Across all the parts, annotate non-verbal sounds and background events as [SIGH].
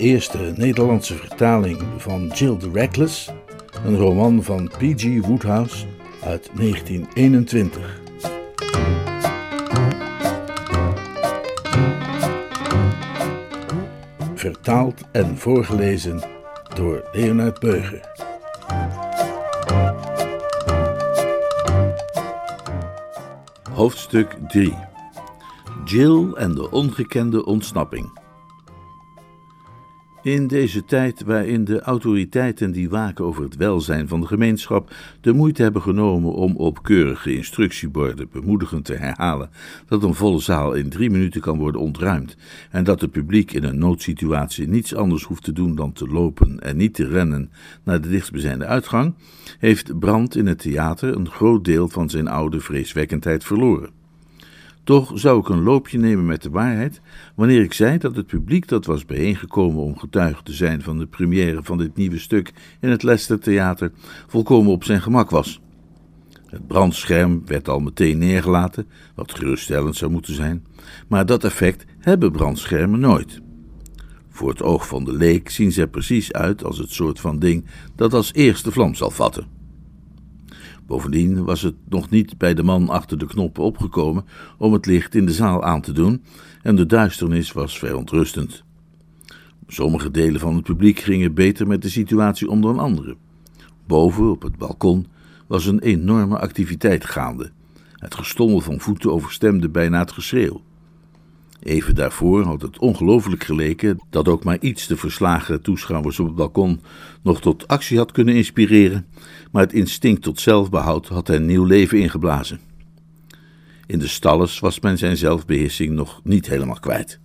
Eerste Nederlandse vertaling van Jill the Reckless, een roman van P.G. Woodhouse uit 1921. Vertaald en voorgelezen door Leonard Beuger. Hoofdstuk 3 Jill en de ongekende ontsnapping. In deze tijd waarin de autoriteiten die waken over het welzijn van de gemeenschap de moeite hebben genomen om op keurige instructieborden bemoedigend te herhalen dat een volle zaal in drie minuten kan worden ontruimd en dat het publiek in een noodsituatie niets anders hoeft te doen dan te lopen en niet te rennen naar de dichtstbijzijnde uitgang, heeft Brandt in het theater een groot deel van zijn oude vreeswekkendheid verloren. Toch zou ik een loopje nemen met de waarheid wanneer ik zei dat het publiek dat was bijeengekomen om getuige te zijn van de première van dit nieuwe stuk in het Leicester Theater volkomen op zijn gemak was. Het brandscherm werd al meteen neergelaten, wat geruststellend zou moeten zijn, maar dat effect hebben brandschermen nooit. Voor het oog van de leek zien ze precies uit als het soort van ding dat als eerste vlam zal vatten. Bovendien was het nog niet bij de man achter de knoppen opgekomen om het licht in de zaal aan te doen, en de duisternis was verontrustend. Sommige delen van het publiek gingen beter met de situatie om dan andere. Boven, op het balkon, was een enorme activiteit gaande. Het gestommel van voeten overstemde bijna het geschreeuw. Even daarvoor had het ongelooflijk geleken dat ook maar iets de verslagen toeschouwers op het balkon nog tot actie had kunnen inspireren, maar het instinct tot zelfbehoud had hen nieuw leven ingeblazen. In de stalles was men zijn zelfbeheersing nog niet helemaal kwijt.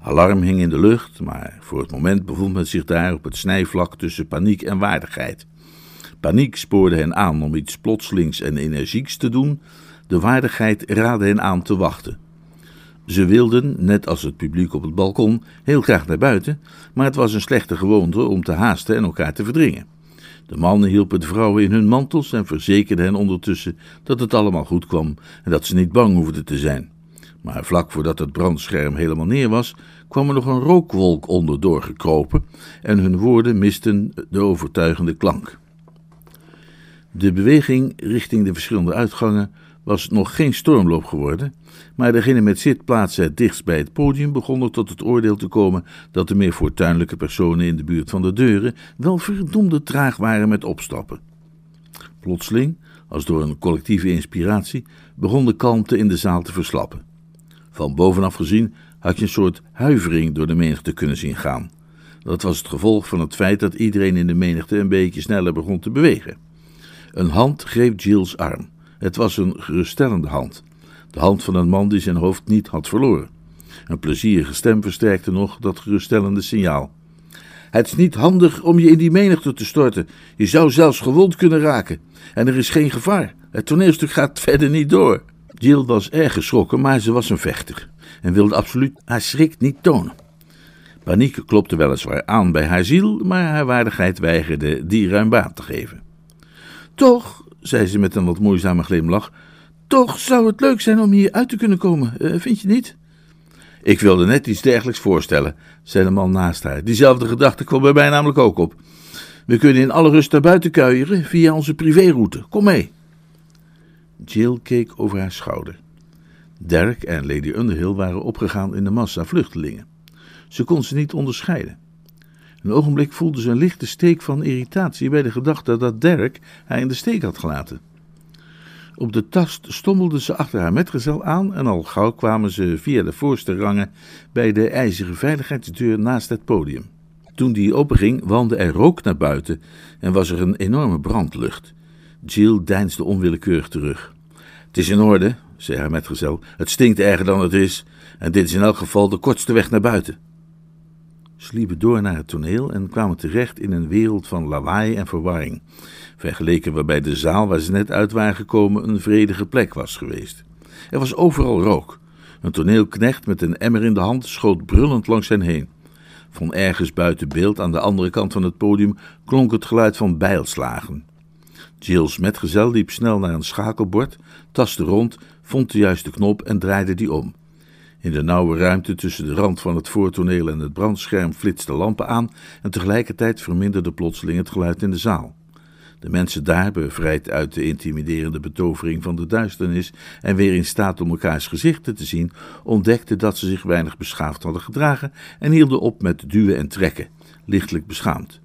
Alarm hing in de lucht, maar voor het moment bevond men zich daar op het snijvlak tussen paniek en waardigheid. Paniek spoorde hen aan om iets plotselings en energieks te doen, de waardigheid raadde hen aan te wachten. Ze wilden, net als het publiek op het balkon, heel graag naar buiten, maar het was een slechte gewoonte om te haasten en elkaar te verdringen. De mannen hielpen de vrouwen in hun mantels en verzekerden hen ondertussen dat het allemaal goed kwam en dat ze niet bang hoefden te zijn. Maar vlak voordat het brandscherm helemaal neer was, kwam er nog een rookwolk onder doorgekropen en hun woorden misten de overtuigende klank. De beweging richting de verschillende uitgangen was nog geen stormloop geworden, maar degene met zitplaatsen het dichtst bij het podium begonnen tot het oordeel te komen dat de meer fortuinlijke personen in de buurt van de deuren wel verdomde traag waren met opstappen. Plotseling, als door een collectieve inspiratie, begon de kalmte in de zaal te verslappen. Van bovenaf gezien had je een soort huivering door de menigte kunnen zien gaan. Dat was het gevolg van het feit dat iedereen in de menigte een beetje sneller begon te bewegen. Een hand greep Jill's arm. Het was een geruststellende hand. De hand van een man die zijn hoofd niet had verloren. Een plezierige stem versterkte nog dat geruststellende signaal. Het is niet handig om je in die menigte te storten. Je zou zelfs gewond kunnen raken. En er is geen gevaar. Het toneelstuk gaat [LAUGHS] verder niet door. Jill was erg geschrokken, maar ze was een vechter en wilde absoluut haar schrik niet tonen. Paniek klopte weliswaar aan bij haar ziel, maar haar waardigheid weigerde die ruim baan te geven. Toch, zei ze met een wat moeizame glimlach, toch zou het leuk zijn om hier uit te kunnen komen, uh, vind je niet? Ik wilde net iets dergelijks voorstellen, zei de man naast haar. Diezelfde gedachte kwam bij mij namelijk ook op. We kunnen in alle rust naar buiten kuieren via onze privéroute. Kom mee. Jill keek over haar schouder. Dirk en Lady Underhill waren opgegaan in de massa vluchtelingen. Ze kon ze niet onderscheiden. Een ogenblik voelde ze een lichte steek van irritatie bij de gedachte dat Dirk haar in de steek had gelaten. Op de tast stommelde ze achter haar metgezel aan en al gauw kwamen ze via de voorste rangen bij de ijzeren veiligheidsdeur naast het podium. Toen die openging, wandde er rook naar buiten en was er een enorme brandlucht. Jill deinsde onwillekeurig terug. Het is in orde, zei haar metgezel. Het stinkt erger dan het is, en dit is in elk geval de kortste weg naar buiten. Ze liepen door naar het toneel en kwamen terecht in een wereld van lawaai en verwarring, vergeleken waarbij de zaal waar ze net uit waren gekomen een vredige plek was geweest. Er was overal rook. Een toneelknecht met een emmer in de hand schoot brullend langs hen heen. Van ergens buiten beeld aan de andere kant van het podium klonk het geluid van bijlslagen. Jill's metgezel liep snel naar een schakelbord, tastte rond, vond de juiste knop en draaide die om. In de nauwe ruimte tussen de rand van het voortoneel en het brandscherm flitsten lampen aan en tegelijkertijd verminderde plotseling het geluid in de zaal. De mensen daar, bevrijd uit de intimiderende betovering van de duisternis en weer in staat om elkaars gezichten te zien, ontdekten dat ze zich weinig beschaafd hadden gedragen en hielden op met duwen en trekken, lichtelijk beschaamd.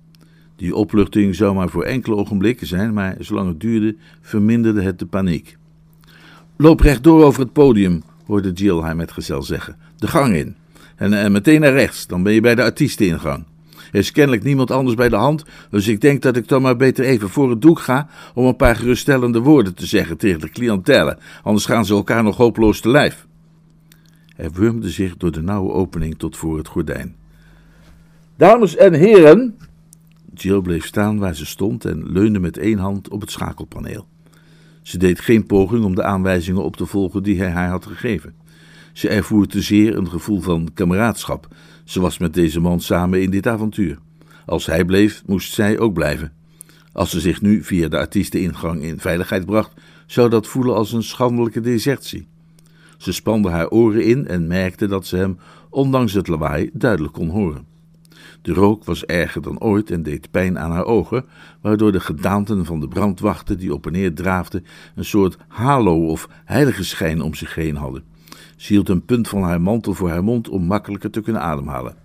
Die opluchting zou maar voor enkele ogenblikken zijn, maar zolang het duurde, verminderde het de paniek. Loop rechtdoor over het podium, hoorde Jill haar metgezel zeggen. De gang in. En, en meteen naar rechts, dan ben je bij de artiesteningang. Er is kennelijk niemand anders bij de hand, dus ik denk dat ik dan maar beter even voor het doek ga om een paar geruststellende woorden te zeggen tegen de cliëntele, anders gaan ze elkaar nog hopeloos te lijf. Hij wurmde zich door de nauwe opening tot voor het gordijn. Dames en heren! Jill bleef staan waar ze stond en leunde met één hand op het schakelpaneel. Ze deed geen poging om de aanwijzingen op te volgen die hij haar had gegeven. Ze ervoer te zeer een gevoel van kameraadschap. Ze was met deze man samen in dit avontuur. Als hij bleef, moest zij ook blijven. Als ze zich nu via de artiesteningang in veiligheid bracht, zou dat voelen als een schandelijke desertie. Ze spande haar oren in en merkte dat ze hem, ondanks het lawaai, duidelijk kon horen. De rook was erger dan ooit en deed pijn aan haar ogen, waardoor de gedaanten van de brandwachten die op en neer draafden een soort halo of heilige schijn om zich heen hadden. Ze hield een punt van haar mantel voor haar mond om makkelijker te kunnen ademhalen.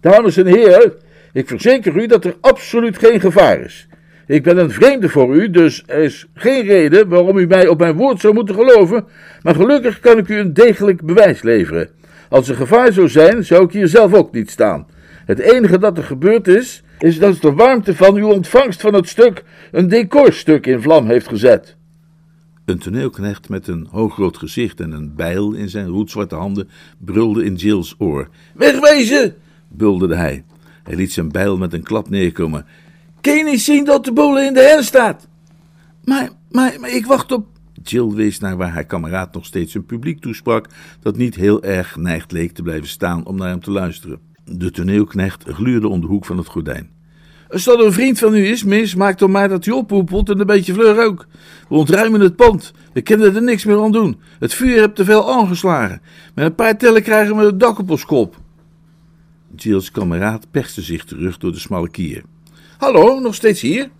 Dames en heren, ik verzeker u dat er absoluut geen gevaar is. Ik ben een vreemde voor u, dus er is geen reden waarom u mij op mijn woord zou moeten geloven, maar gelukkig kan ik u een degelijk bewijs leveren. Als er gevaar zou zijn, zou ik hier zelf ook niet staan. Het enige dat er gebeurd is, is dat de warmte van uw ontvangst van het stuk een decorstuk in vlam heeft gezet. Een toneelknecht met een hoogrood gezicht en een bijl in zijn roetzwarte handen brulde in Jill's oor. Wegwezen! bulderde hij. Hij liet zijn bijl met een klap neerkomen. Kun je niet zien dat de boel in de her staat? Maar, maar, maar ik wacht op. Jill wees naar waar haar kameraad nog steeds een publiek toesprak dat niet heel erg geneigd leek te blijven staan om naar hem te luisteren. De toneelknecht gluurde om de hoek van het gordijn. Als dat een vriend van u is, mis, maak dan maar dat hij oppoepelt en een beetje vleur ook. We ontruimen het pand. We kunnen er niks meer aan doen. Het vuur heeft te veel aangeslagen. Met een paar tellen krijgen we het dak op ons kop. Jill's kameraad perste zich terug door de smalle kier. Hallo, nog steeds hier?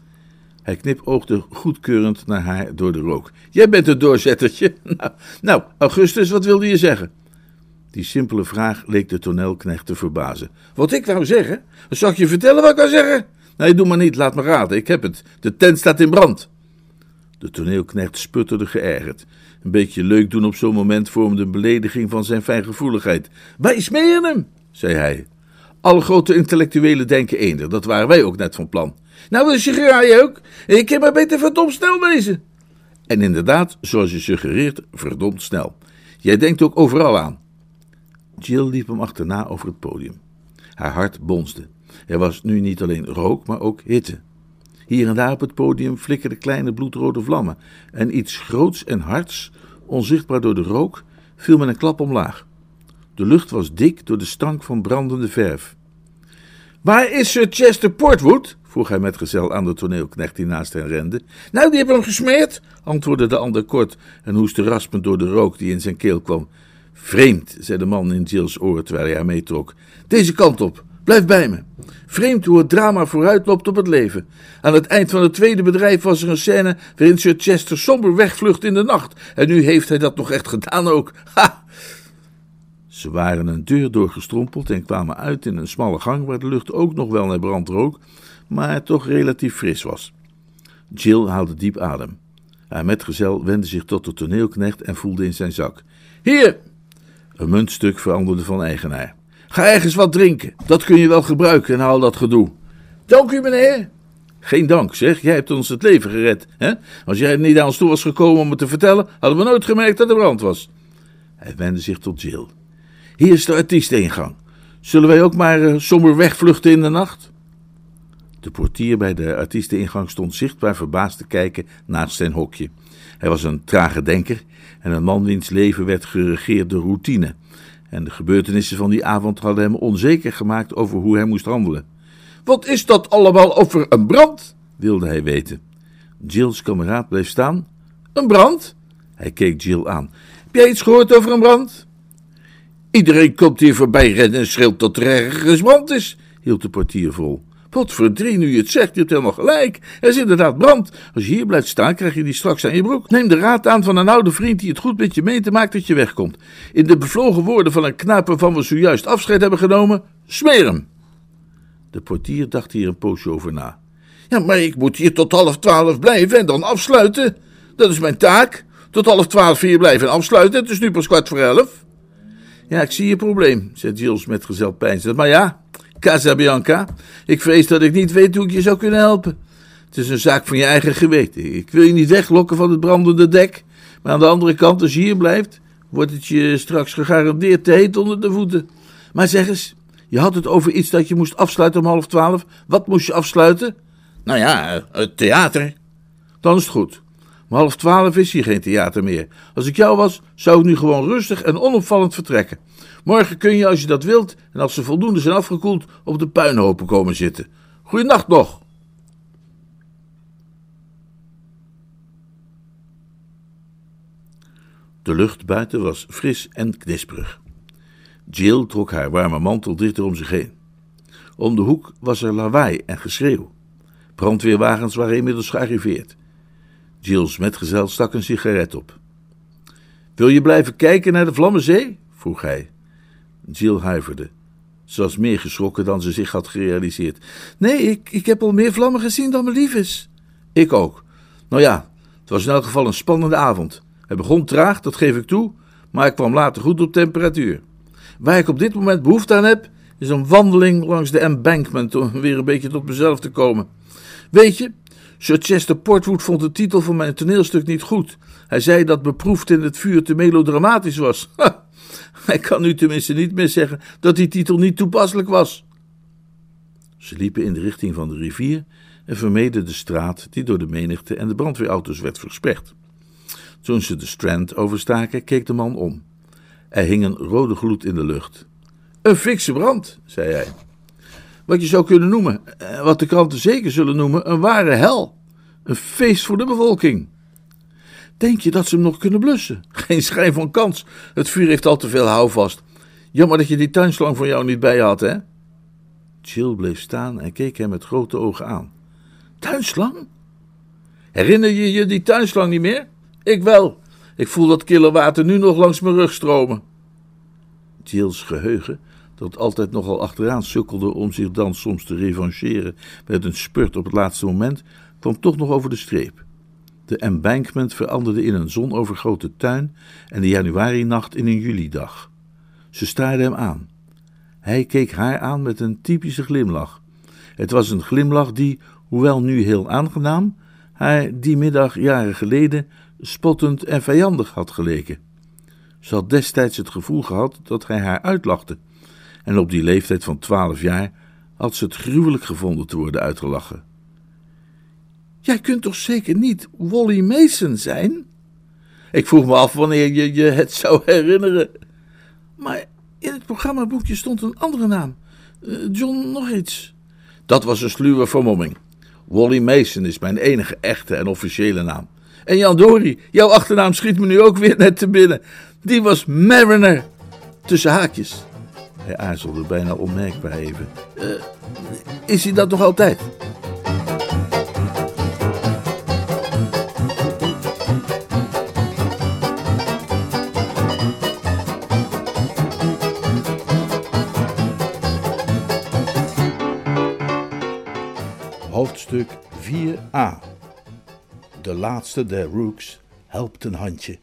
Hij knipoogde goedkeurend naar haar door de rook. Jij bent het doorzettertje. [LAUGHS] Nou, nou, Augustus, wat wilde je zeggen? Die simpele vraag leek de toneelknecht te verbazen. Wat ik wou zeggen? Zal ik je vertellen wat ik wou zeggen? Nee, doe maar niet, laat me raden, ik heb het. De tent staat in brand. De toneelknecht sputterde geërgerd. Een beetje leuk doen op zo'n moment vormde een belediging van zijn fijngevoeligheid. Wij smeren hem, zei hij. Alle grote intellectuelen denken eender, dat waren wij ook net van plan. Nou, wil je ook? Ik heb maar beter verdomd snel wezen. En inderdaad, zoals je suggereert, verdomd snel. Jij denkt ook overal aan. Jill liep hem achterna over het podium. Haar hart bonsde. Er was nu niet alleen rook, maar ook hitte. Hier en daar op het podium flikkerden kleine bloedrode vlammen en iets groots en hards, onzichtbaar door de rook, viel met een klap omlaag. De lucht was dik door de stank van brandende verf. Waar is Sir Chester Portwood? vroeg hij met gezel aan de toneelknecht die naast hen rende. Nou, die hebben hem gesmeerd, antwoordde de ander kort en hoestte raspend door de rook die in zijn keel kwam. Vreemd, zei de man in Jill's oor terwijl hij haar meetrok. Deze kant op, blijf bij me. Vreemd hoe het drama vooruitloopt op het leven. Aan het eind van het tweede bedrijf was er een scène waarin Sir Chester somber wegvlucht in de nacht. En nu heeft hij dat nog echt gedaan ook. Ha! Ze waren een deur doorgestrompeld en kwamen uit in een smalle gang waar de lucht ook nog wel naar brand rook, maar toch relatief fris was. Jill haalde diep adem. Haar metgezel wendde zich tot de toneelknecht en voelde in zijn zak. Hier, een muntstuk veranderde van eigenaar. Ga ergens wat drinken, dat kun je wel gebruiken en haal dat gedoe. Dank u, meneer. Geen dank, zeg. Jij hebt ons het leven gered. Hè? Als jij niet aan ons toe was gekomen om het te vertellen, hadden we nooit gemerkt dat er brand was. Hij wendde zich tot Jill. Hier is de artiesteningang. Zullen wij ook maar uh, somber wegvluchten in de nacht? De portier bij de artiesteningang stond zichtbaar verbaasd te kijken naast zijn hokje. Hij was een trage denker en een man wiens leven werd geregeerd door routine. En de gebeurtenissen van die avond hadden hem onzeker gemaakt over hoe hij moest handelen. Wat is dat allemaal over een brand? wilde hij weten. Jill's kameraad bleef staan. Een brand? Hij keek Jill aan. Heb jij iets gehoord over een brand? Iedereen komt hier voorbij rennen en schreeuwt dat er ergens brand is, hield de portier vol. Wat verdrie, nu je het zegt, je hebt helemaal gelijk. Er is inderdaad brand. Als je hier blijft staan, krijg je die straks aan je broek. Neem de raad aan van een oude vriend die het goed met je meent te maakt dat je wegkomt. In de bevlogen woorden van een knaap waarvan we zojuist afscheid hebben genomen, smeer hem. De portier dacht hier een poosje over na. Ja, maar ik moet hier tot half twaalf blijven en dan afsluiten. Dat is mijn taak. Tot half twaalf hier blijven en afsluiten. Het is nu pas kwart voor elf. Ja, ik zie je probleem, zei Jules met gezel. Maar ja, Casabianca, ik vrees dat ik niet weet hoe ik je zou kunnen helpen. Het is een zaak van je eigen geweten. Ik wil je niet weglokken van het brandende dek. Maar aan de andere kant, als je hier blijft, wordt het je straks gegarandeerd te heet onder de voeten. Maar zeg eens, je had het over iets dat je moest afsluiten om half twaalf. Wat moest je afsluiten? Nou ja, het theater. Dan is het goed. Half twaalf is hier geen theater meer. Als ik jou was, zou ik nu gewoon rustig en onopvallend vertrekken. Morgen kun je, als je dat wilt, en als ze voldoende zijn afgekoeld, op de puinhopen komen zitten. Goeienacht nog. De lucht buiten was fris en knisperig. Jill trok haar warme mantel dichter om zich heen. Om de hoek was er lawaai en geschreeuw. Brandweerwagens waren inmiddels gearriveerd. Jill's metgezel stak een sigaret op. Wil je blijven kijken naar de Vlammenzee? vroeg hij. Jill huiverde. Ze was meer geschrokken dan ze zich had gerealiseerd. Nee, ik, ik heb al meer vlammen gezien dan me lief is. Ik ook. Nou ja, het was in elk geval een spannende avond. Het begon traag, dat geef ik toe, maar ik kwam later goed op temperatuur. Waar ik op dit moment behoefte aan heb, is een wandeling langs de embankment om weer een beetje tot mezelf te komen. Weet je, Chester Portwood vond de titel van mijn toneelstuk niet goed. Hij zei dat beproefd in het vuur te melodramatisch was. [LAUGHS] Hij kan nu tenminste niet meer zeggen dat die titel niet toepasselijk was. Ze liepen in de richting van de rivier en vermeden de straat die door de menigte en de brandweerauto's werd versperd. Toen ze de Strand overstaken, keek de man om. Er hing een rode gloed in de lucht. Een fikse brand, zei hij. Wat je zou kunnen noemen, eh, wat de kranten zeker zullen noemen, een ware hel. Een feest voor de bevolking. Denk je dat ze hem nog kunnen blussen? [LAUGHS] Geen schijn van kans. Het vuur heeft al te veel houvast. Jammer dat je die tuinslang van jou niet bij had, hè? Jill bleef staan en keek hem met grote ogen aan. Tuinslang? Herinner je je die tuinslang niet meer? Ik wel. Ik voel dat kille water nu nog langs mijn rug stromen. Jill's geheugen, dat altijd nogal achteraan sukkelde om zich dan soms te revancheren met een spurt op het laatste moment, kwam toch nog over de streep. De embankment veranderde in een zonovergrote tuin en de januarinacht in een julidag. Ze staarde hem aan. Hij keek haar aan met een typische glimlach. Het was een glimlach die, hoewel nu heel aangenaam, haar die middag jaren geleden spottend en vijandig had geleken. Ze had destijds het gevoel gehad dat hij haar uitlachte, en op die leeftijd van twaalf jaar had ze het gruwelijk gevonden te worden uitgelachen. Jij kunt toch zeker niet Wally Mason zijn? Ik vroeg me af wanneer je je het zou herinneren. Maar in het programmaboekje stond een andere naam. Eh, John nog iets. Dat was een sluwe vermomming. Wally Mason is mijn enige echte en officiële naam. En Jan Dory, jouw achternaam schiet me nu ook weer net te binnen. Die was Mariner. Tussen haakjes. Hij aarzelde bijna onmerkbaar even. Uh, is hij dat nog altijd? Hoofdstuk 4a De laatste der Rooks helpt een handje.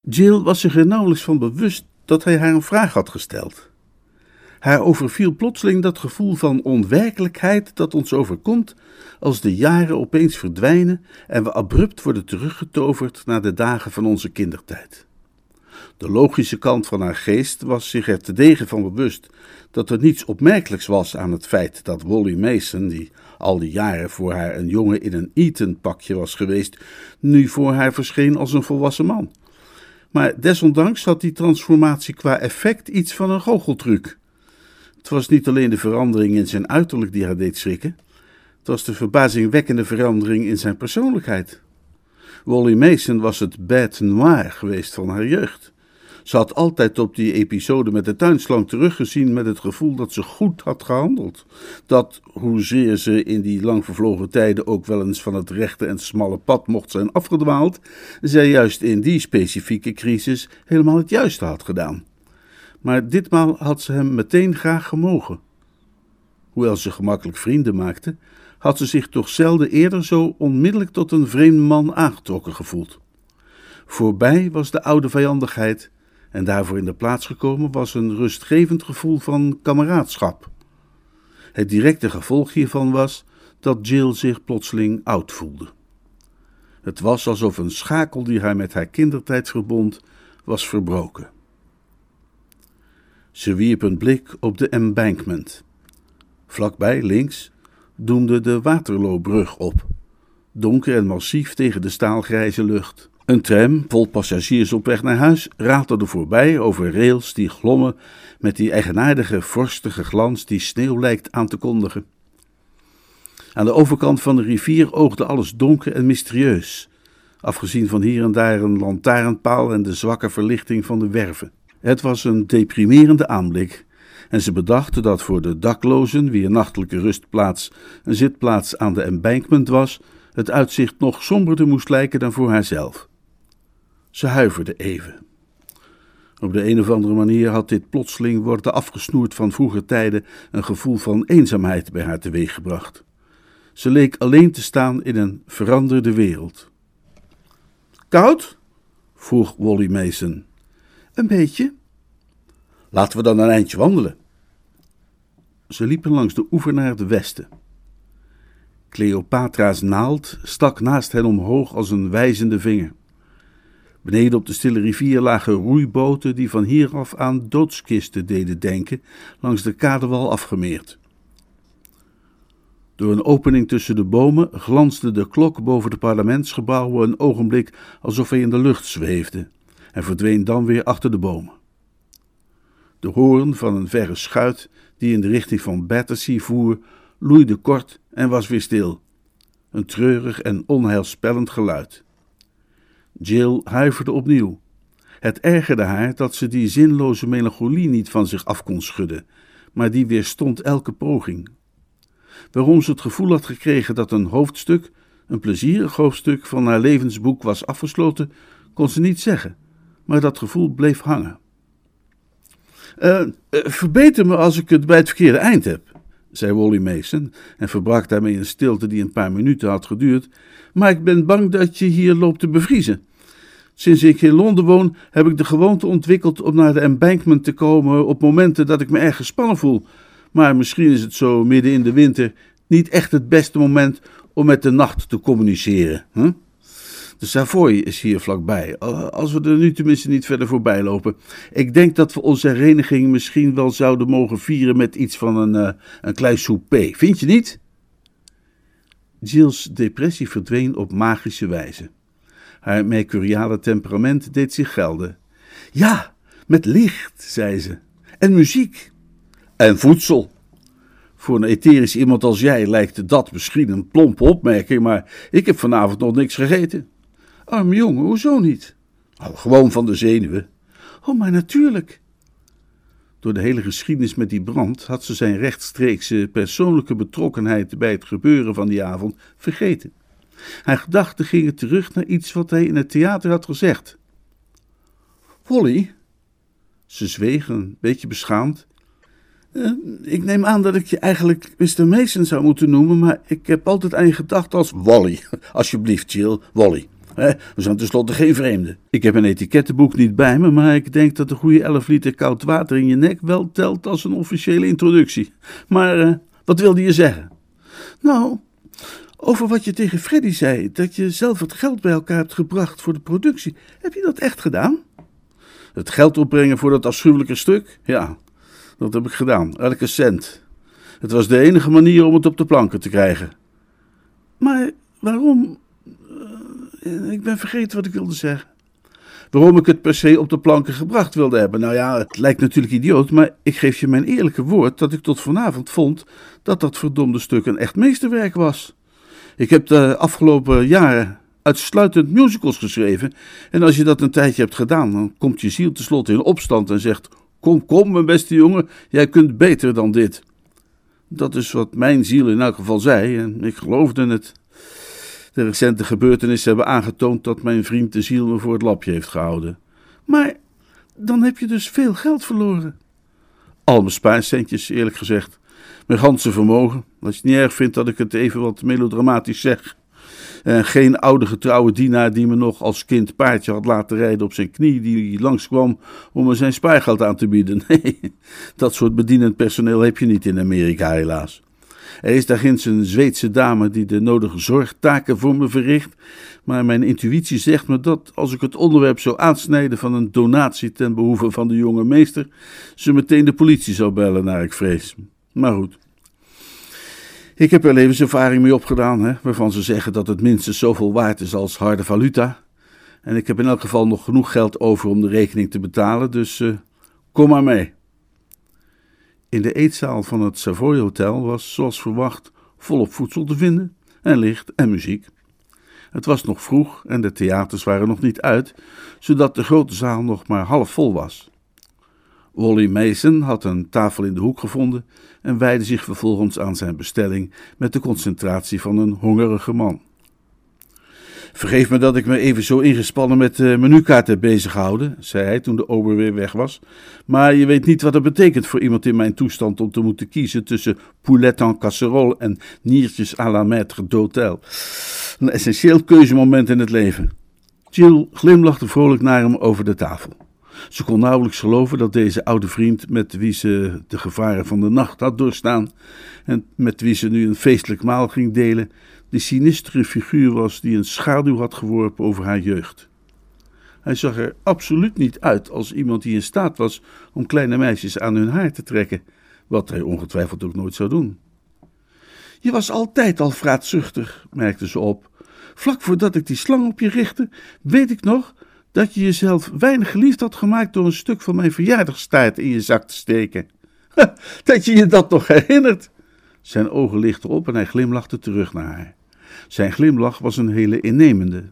Jill was zich er nauwelijks van bewust dat hij haar een vraag had gesteld. Haar overviel plotseling dat gevoel van onwerkelijkheid dat ons overkomt als de jaren opeens verdwijnen en we abrupt worden teruggetoverd naar de dagen van onze kindertijd. De logische kant van haar geest was zich er te degen van bewust dat er niets opmerkelijks was aan het feit dat Wally Mason, die al die jaren voor haar een jongen in een Eton-pakje was geweest, nu voor haar verscheen als een volwassen man. Maar desondanks had die transformatie qua effect iets van een goocheltruc. Het was niet alleen de verandering in zijn uiterlijk die haar deed schrikken, het was de verbazingwekkende verandering in zijn persoonlijkheid. Wally Mason was het bête noir geweest van haar jeugd. Ze had altijd op die episode met de tuinslang teruggezien met het gevoel dat ze goed had gehandeld. Dat, hoezeer ze in die lang vervlogen tijden ook wel eens van het rechte en smalle pad mocht zijn afgedwaald, zij juist in die specifieke crisis helemaal het juiste had gedaan. Maar ditmaal had ze hem meteen graag gemogen. Hoewel ze gemakkelijk vrienden maakte, had ze zich toch zelden eerder zo onmiddellijk tot een vreemd man aangetrokken gevoeld. Voorbij was de oude vijandigheid en daarvoor in de plaats gekomen was een rustgevend gevoel van kameraadschap. Het directe gevolg hiervan was dat Jill zich plotseling oud voelde. Het was alsof een schakel die haar met haar kindertijd verbond, was verbroken. Ze wierp een blik op de embankment. Vlakbij, links, doemde de Waterloobrug op, donker en massief tegen de staalgrijze lucht. Een tram vol passagiers op weg naar huis ratelde voorbij over rails die glommen met die eigenaardige vorstige glans die sneeuw lijkt aan te kondigen. Aan de overkant van de rivier oogde alles donker en mysterieus, afgezien van hier en daar een lantaarnpaal en de zwakke verlichting van de werven. Het was een deprimerende aanblik, en ze bedachten dat voor de daklozen, wier nachtelijke rustplaats een zitplaats aan de embankment was, het uitzicht nog somberder moest lijken dan voor haarzelf. Ze huiverde even. Op de een of andere manier had dit plotseling worden afgesnoerd van vroeger tijden een gevoel van eenzaamheid bij haar teweeggebracht. Ze leek alleen te staan in een veranderde wereld. Koud? vroeg Wally Mason. Een beetje. Laten we dan een eindje wandelen. Ze liepen langs de oever naar het westen. Cleopatra's naald stak naast hen omhoog als een wijzende vinger. Beneden op de stille rivier lagen roeiboten die van hieraf aan doodskisten deden denken, langs de kadewal afgemeerd. Door een opening tussen de bomen glansde de klok boven de parlementsgebouwen een ogenblik alsof hij in de lucht zweefde, en verdween dan weer achter de bomen. De hoorn van een verre schuit die in de richting van Battersea voer, loeide kort en was weer stil. Een treurig en onheilspellend geluid. Jill huiverde opnieuw. Het ergerde haar dat ze die zinloze melancholie niet van zich af kon schudden, maar die weerstond elke poging. Waarom ze het gevoel had gekregen dat een hoofdstuk, een plezierig hoofdstuk van haar levensboek was afgesloten, kon ze niet zeggen, maar dat gevoel bleef hangen. Uh, verbeter me als ik het bij het verkeerde eind heb, zei Wally Mason en verbrak daarmee een stilte die een paar minuten had geduurd, maar ik ben bang dat je hier loopt te bevriezen. Sinds ik in Londen woon, heb ik de gewoonte ontwikkeld om naar de embankment te komen op momenten dat ik me erg gespannen voel. Maar misschien is het zo midden in de winter niet echt het beste moment om met de nacht te communiceren. Hè? De Savoy is hier vlakbij, als we er nu tenminste niet verder voorbij lopen. Ik denk dat we onze hereniging misschien wel zouden mogen vieren met iets van een, uh, een klein souper. Vind je niet? Jill's depressie verdween op magische wijze. Haar mercuriale temperament deed zich gelden. Ja, met licht, zei ze. En muziek. En voedsel. Voor een etherisch iemand als jij lijkt dat misschien een plompe opmerking, maar ik heb vanavond nog niks gegeten. Arm jongen, hoezo niet? Oh, gewoon van de zenuwen. Oh, maar natuurlijk. Door de hele geschiedenis met die brand had ze zijn rechtstreekse persoonlijke betrokkenheid bij het gebeuren van die avond vergeten. Haar gedachten gingen terug naar iets wat hij in het theater had gezegd. Polly? Ze zweeg een beetje beschaamd. Uh, ik neem aan dat ik je eigenlijk Mr. Mason zou moeten noemen, maar ik heb altijd aan je gedacht als Wally. [LAUGHS] Alsjeblieft, Jill, Wally. Hè? We zijn tenslotte geen vreemden. Ik heb een etikettenboek niet bij me, maar ik denk dat een goede 11 liter koud water in je nek wel telt als een officiële introductie. Maar uh, wat wilde je zeggen? Nou, over wat je tegen Freddy zei, dat je zelf het geld bij elkaar hebt gebracht voor de productie. Heb je dat echt gedaan? Het geld opbrengen voor dat afschuwelijke stuk? Ja, dat heb ik gedaan. Elke cent. Het was de enige manier om het op de planken te krijgen. Maar waarom? Uh, ik ben vergeten wat ik wilde zeggen. Waarom ik het per se op de planken gebracht wilde hebben. Nou ja, het lijkt natuurlijk idioot, maar ik geef je mijn eerlijke woord dat ik tot vanavond vond dat dat verdomde stuk een echt meesterwerk was. Ik heb de afgelopen jaren uitsluitend musicals geschreven. En als je dat een tijdje hebt gedaan, dan komt je ziel tenslotte in opstand en zegt: Kom, kom, mijn beste jongen, jij kunt beter dan dit. Dat is wat mijn ziel in elk geval zei en ik geloofde het. De recente gebeurtenissen hebben aangetoond dat mijn vriend de ziel me voor het lapje heeft gehouden. Maar dan heb je dus veel geld verloren. Al mijn spaarcentjes, eerlijk gezegd. Mijn ganse vermogen. Als je het niet erg vindt dat ik het even wat melodramatisch zeg. En geen oude getrouwe dienaar die me nog als kind paardje had laten rijden op zijn knie, die langskwam om me zijn spaargeld aan te bieden. [LAUGHS] Nee, dat soort bedienend personeel heb je niet in Amerika helaas. Er is daar ginds een Zweedse dame die de nodige zorgtaken voor me verricht. Maar mijn intuïtie zegt me dat als ik het onderwerp zou aansnijden van een donatie ten behoeve van de jonge meester, ze meteen de politie zou bellen naar ik vrees. Maar goed. Ik heb er levenservaring mee opgedaan, hè, waarvan ze zeggen dat het minstens zoveel waard is als harde valuta. En ik heb in elk geval nog genoeg geld over om de rekening te betalen, dus uh, kom maar mee. In de eetzaal van het Savoy Hotel was, zoals verwacht, volop voedsel te vinden en licht en muziek. Het was nog vroeg en de theaters waren nog niet uit, zodat de grote zaal nog maar half vol was. Wally Mason had een tafel in de hoek gevonden en wijde zich vervolgens aan zijn bestelling met de concentratie van een hongerige man. Vergeef me dat ik me even zo ingespannen met de menukaart heb bezighouden, zei hij toen de ober weer weg was. Maar je weet niet wat het betekent voor iemand in mijn toestand om te moeten kiezen tussen poulet en casserole en niertjes à la maître d'hôtel. Een essentieel keuzemoment in het leven. Jill glimlachte vrolijk naar hem over de tafel. Ze kon nauwelijks geloven dat deze oude vriend, met wie ze de gevaren van de nacht had doorstaan en met wie ze nu een feestelijk maal ging delen, de sinistere figuur was die een schaduw had geworpen over haar jeugd. Hij zag er absoluut niet uit als iemand die in staat was om kleine meisjes aan hun haar te trekken, wat hij ongetwijfeld ook nooit zou doen. Je was altijd al vraatzuchtig, merkte ze op. Vlak voordat ik die slang op je richtte, weet ik nog dat je jezelf weinig geliefd had gemaakt door een stuk van mijn verjaardagstaart in je zak te steken. [LAUGHS] dat je je dat nog herinnert. Zijn ogen lichten op en hij glimlachte terug naar haar. Zijn glimlach was een hele innemende.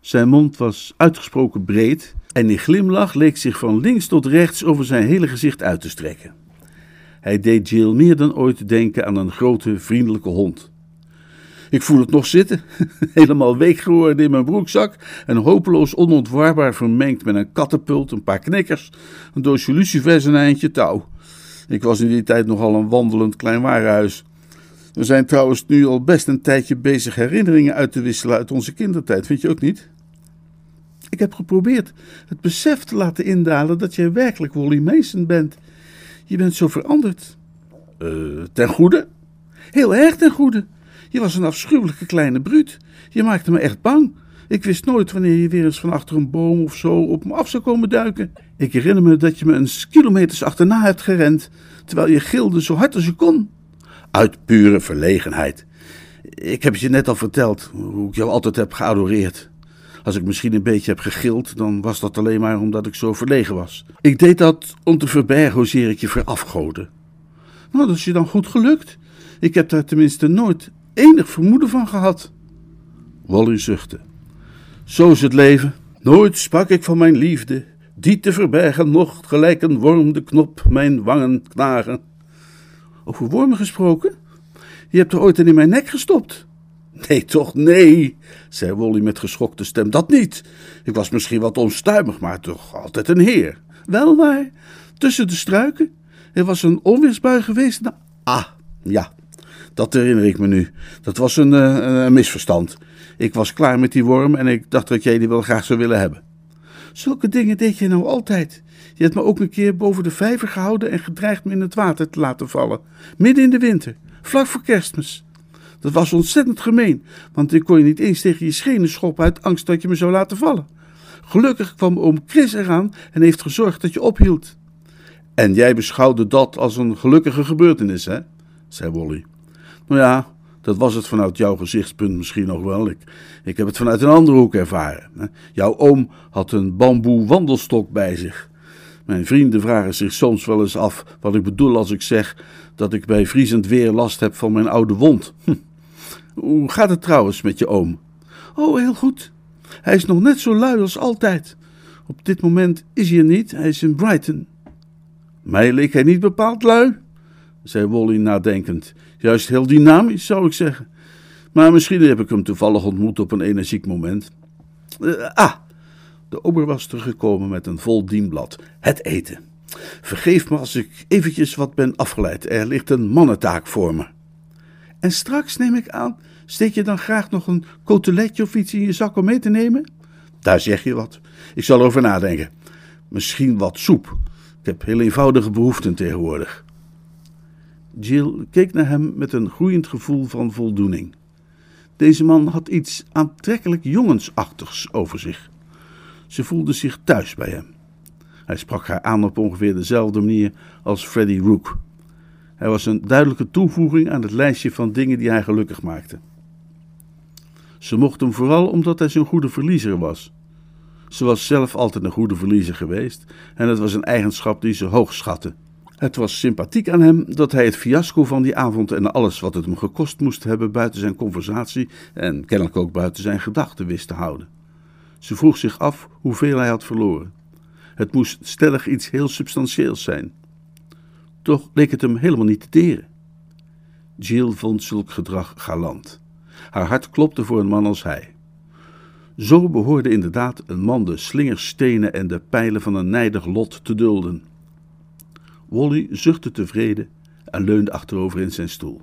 Zijn mond was uitgesproken breed en die glimlach leek zich van links tot rechts over zijn hele gezicht uit te strekken. Hij deed Jill meer dan ooit denken aan een grote, vriendelijke hond. Ik voel het nog zitten, [LAUGHS] helemaal week geworden in mijn broekzak en hopeloos onontwarbaar vermengd met een kattenpult, een paar knikkers, een doosje lucifers en een eindje touw. Ik was in die tijd nogal een wandelend klein warenhuis. We zijn trouwens nu al best een tijdje bezig herinneringen uit te wisselen uit onze kindertijd, vind je ook niet? Ik heb geprobeerd het besef te laten indalen dat jij werkelijk Wally Mason bent. Je bent zo veranderd. Uh, ten goede? Heel erg ten goede. Je was een afschuwelijke kleine bruut. Je maakte me echt bang. Ik wist nooit wanneer je weer eens van achter een boom of zo op me af zou komen duiken. Ik herinner me dat je me eens kilometers achterna hebt gerend, terwijl je gilde zo hard als je kon. Uit pure verlegenheid. Ik heb je net al verteld, hoe ik jou altijd heb geadoreerd. Als ik misschien een beetje heb gegild, dan was dat alleen maar omdat ik zo verlegen was. Ik deed dat om te verbergen hoezeer ik je verafgoden. Nou, dat is je dan goed gelukt. Ik heb daar tenminste nooit enig vermoeden van gehad. Wally zuchtte. Zo is het leven. Nooit sprak ik van mijn liefde, die te verbergen mocht, gelijk een worm de knop mijn wangen knagen. Over wormen gesproken? Je hebt er ooit een in mijn nek gestopt. Nee, toch nee, zei Wally met geschokte stem. Dat niet. Ik was misschien wat onstuimig, maar toch altijd een heer. Wel waar, tussen de struiken. Er was een onweersbui geweest. ah, ja, dat herinner ik me nu. Dat was een, uh, een misverstand. Ik was klaar met die worm en ik dacht dat jij die wel graag zou willen hebben. Zulke dingen deed je nou altijd. Je hebt me ook een keer boven de vijver gehouden en gedreigd me in het water te laten vallen. Midden in de winter, vlak voor kerstmis. Dat was ontzettend gemeen, want ik kon je niet eens tegen je schenen schoppen uit angst dat je me zou laten vallen. Gelukkig kwam oom Chris eraan en heeft gezorgd dat je ophield. En jij beschouwde dat als een gelukkige gebeurtenis, hè? zei Wally. Nou ja, dat was het vanuit jouw gezichtspunt misschien nog wel. Ik, heb het vanuit een andere hoek ervaren. Jouw oom had een bamboe wandelstok bij zich. Mijn vrienden vragen zich soms wel eens af wat ik bedoel als ik zeg dat ik bij vriezend weer last heb van mijn oude wond. Hm. Hoe gaat het trouwens met je oom? Oh, heel goed. Hij is nog net zo lui als altijd. Op dit moment is hij er niet, hij is in Brighton. Mij leek hij niet bepaald lui, zei Wally nadenkend. Juist heel dynamisch, zou ik zeggen. Maar misschien heb ik hem toevallig ontmoet op een energiek moment. Uh, ah, de ober was teruggekomen met een vol dienblad. Het eten. Vergeef me als ik eventjes wat ben afgeleid. Er ligt een mannentaak voor me. En straks, neem ik aan, steek je dan graag nog een coteletje of iets in je zak om mee te nemen? Daar zeg je wat. Ik zal erover nadenken. Misschien wat soep. Ik heb heel eenvoudige behoeften tegenwoordig. Jill keek naar hem met een groeiend gevoel van voldoening. Deze man had iets aantrekkelijk jongensachtigs over zich. Ze voelde zich thuis bij hem. Hij sprak haar aan op ongeveer dezelfde manier als Freddie Rook. Hij was een duidelijke toevoeging aan het lijstje van dingen die hij gelukkig maakte. Ze mocht hem vooral omdat hij zo'n goede verliezer was. Ze was zelf altijd een goede verliezer geweest en het was een eigenschap die ze hoog schatte. Het was sympathiek aan hem dat hij het fiasco van die avond en alles wat het hem gekost moest hebben buiten zijn conversatie en kennelijk ook buiten zijn gedachten wist te houden. Ze vroeg zich af hoeveel hij had verloren. Het moest stellig iets heel substantieels zijn. Toch leek het hem helemaal niet te deren. Jill vond zulk gedrag galant. Haar hart klopte voor een man als hij. Zo behoorde inderdaad een man de slingerstenen en de pijlen van een nijdig lot te dulden. Wally zuchtte tevreden en leunde achterover in zijn stoel.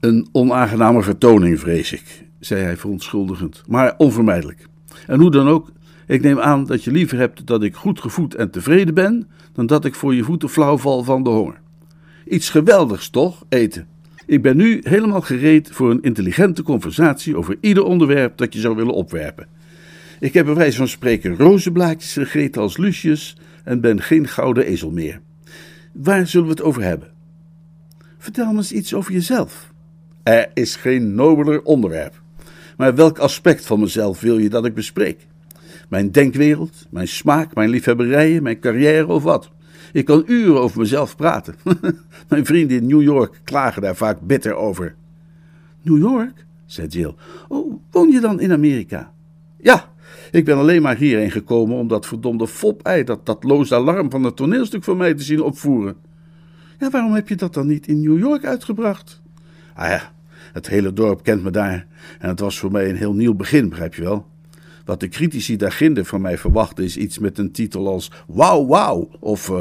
Een onaangename vertoning, vrees ik, zei hij verontschuldigend, maar onvermijdelijk. En hoe dan ook, ik neem aan dat je liever hebt dat ik goed gevoed en tevreden ben, dan dat ik voor je voeten flauw val van de honger. Iets geweldigs, toch, eten? Ik ben nu helemaal gereed voor een intelligente conversatie over ieder onderwerp dat je zou willen opwerpen. Ik heb bij wijze van spreken rozenblaadjes gegeten als Lucius en ben geen gouden ezel meer. Waar zullen we het over hebben? Vertel me eens iets over jezelf. Er is geen nobeler onderwerp. Maar welk aspect van mezelf wil je dat ik bespreek? Mijn denkwereld, mijn smaak, mijn liefhebberijen, mijn carrière of wat? Ik kan uren over mezelf praten. [LAUGHS] mijn vrienden in New York klagen daar vaak bitter over. New York? zei Jill. Oh, woon je dan in Amerika? Ja, ik ben alleen maar hierheen gekomen om dat verdomde fop-ei, dat, dat loze alarm van het toneelstuk voor mij te zien opvoeren. Ja, waarom heb je dat dan niet in New York uitgebracht? Ah ja, het hele dorp kent me daar en het was voor mij een heel nieuw begin, begrijp je wel. Wat de critici daarginder van mij verwachten is iets met een titel als Wauw, wauw of uh,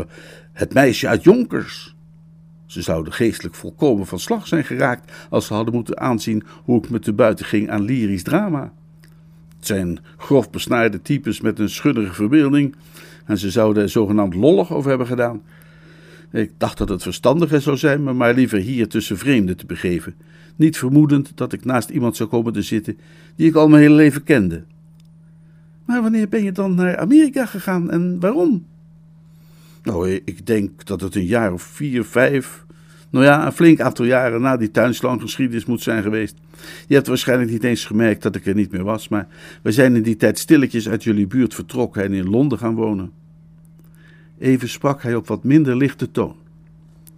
Het meisje uit Jonkers. Ze zouden geestelijk volkomen van slag zijn geraakt als ze hadden moeten aanzien hoe ik me te buiten ging aan lyrisch drama. Het zijn grof besnaarde types met een schudderige verbeelding en ze zouden er zogenaamd lollig over hebben gedaan. Ik dacht dat het verstandiger zou zijn me maar liever hier tussen vreemden te begeven, niet vermoedend dat ik naast iemand zou komen te zitten die ik al mijn hele leven kende. Maar wanneer ben je dan naar Amerika gegaan en waarom? Nou, ik denk dat het een jaar of vier, vijf, nou ja, een flink aantal jaren na die tuinslanggeschiedenis moet zijn geweest. Je hebt waarschijnlijk niet eens gemerkt dat ik er niet meer was, maar we zijn in die tijd stilletjes uit jullie buurt vertrokken en in Londen gaan wonen. Even sprak hij op wat minder lichte toon.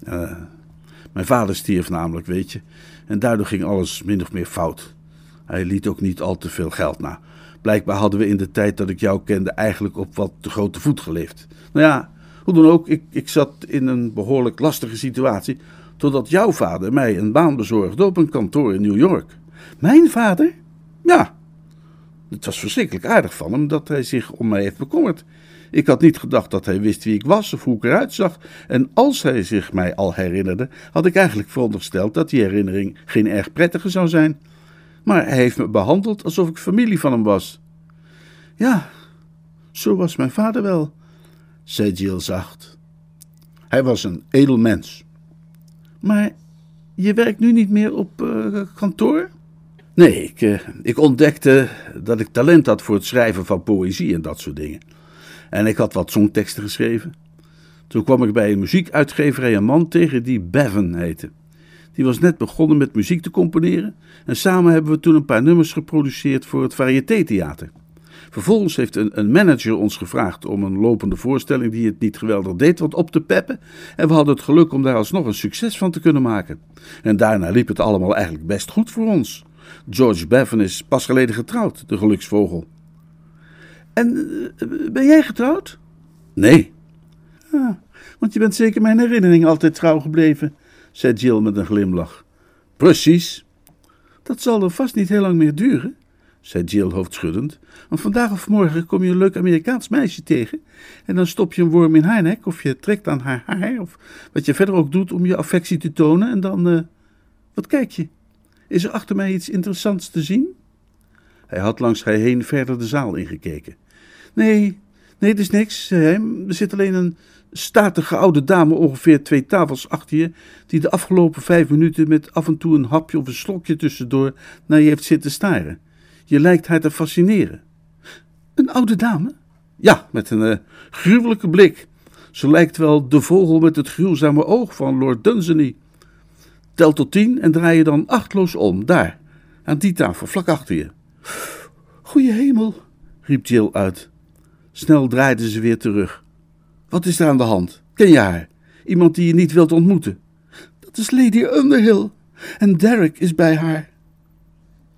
Uh, mijn vader stierf namelijk, weet je, en daardoor ging alles min of meer fout. Hij liet ook niet al te veel geld na. Blijkbaar hadden we in de tijd dat ik jou kende eigenlijk op wat te grote voet geleefd. Nou ja, hoe dan ook, ik, ik zat in een behoorlijk lastige situatie. Totdat jouw vader mij een baan bezorgde op een kantoor in New York. Mijn vader? Ja. Het was verschrikkelijk aardig van hem dat hij zich om mij heeft bekommerd. Ik had niet gedacht dat hij wist wie ik was of hoe ik eruit zag. En als hij zich mij al herinnerde, had ik eigenlijk verondersteld dat die herinnering geen erg prettige zou zijn. Maar hij heeft me behandeld alsof ik familie van hem was. Ja, zo was mijn vader wel, zei Jill zacht. Hij was een edel mens. Maar je werkt nu niet meer op uh, kantoor? Nee, ik, uh, ik ontdekte dat ik talent had voor het schrijven van poëzie en dat soort dingen. En ik had wat songteksten geschreven. Toen kwam ik bij een muziekuitgeverij een man tegen die Bevan heette. Die was net begonnen met muziek te componeren en samen hebben we toen een paar nummers geproduceerd voor het Variété-theater. Vervolgens heeft een, een, manager ons gevraagd om een lopende voorstelling die het niet geweldig deed wat op te peppen. En we hadden het geluk om daar alsnog een succes van te kunnen maken. En daarna liep het allemaal eigenlijk best goed voor ons. George Bevan is pas geleden getrouwd, de geluksvogel. En eh, ben jij getrouwd? Nee. Ah, want je bent zeker mijn herinnering altijd trouw gebleven, zei Jill met een glimlach. Precies. Dat zal er vast niet heel lang meer duren, zei Jill hoofdschuddend. Want vandaag of morgen kom je een leuk Amerikaans meisje tegen. En dan stop je een worm in haar nek, of je trekt aan haar haar, of wat je verder ook doet om je affectie te tonen. En dan. Uh, wat kijk je? Is er achter mij iets interessants te zien? Hij had langs hij heen verder de zaal ingekeken. Nee, nee, het is niks, zei hij. Er zit alleen een statige oude dame ongeveer twee tafels achter je, die de afgelopen vijf minuten met af en toe een hapje of een slokje tussendoor naar je heeft zitten staren. Je lijkt haar te fascineren. Een oude dame? Ja, met een uh, gruwelijke blik. Ze lijkt wel de vogel met het gruwzame oog van Lord Dunsany. Tel tot tien en draai je dan achtloos om, daar, aan die tafel, vlak achter je. Goeie hemel, riep Jill uit. Snel draaide ze weer terug. Wat is er aan de hand? Ken je haar? Iemand die je niet wilt ontmoeten? Dat is Lady Underhill. En Derek is bij haar.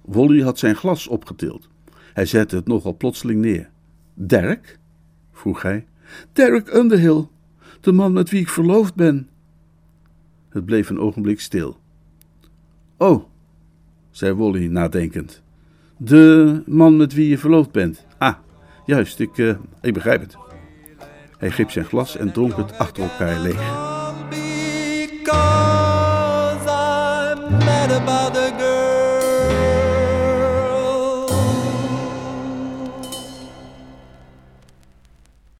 Wally had zijn glas opgetild. Hij zette het nogal plotseling neer. Derek? vroeg hij. Derek Underhill, de man met wie ik verloofd ben. Het bleef een ogenblik stil. Oh, zei Wally nadenkend. De man met wie je verloofd bent. Ah, juist, ik, uh, ik begrijp het. Hij greep zijn glas en dronk het achter elkaar leeg.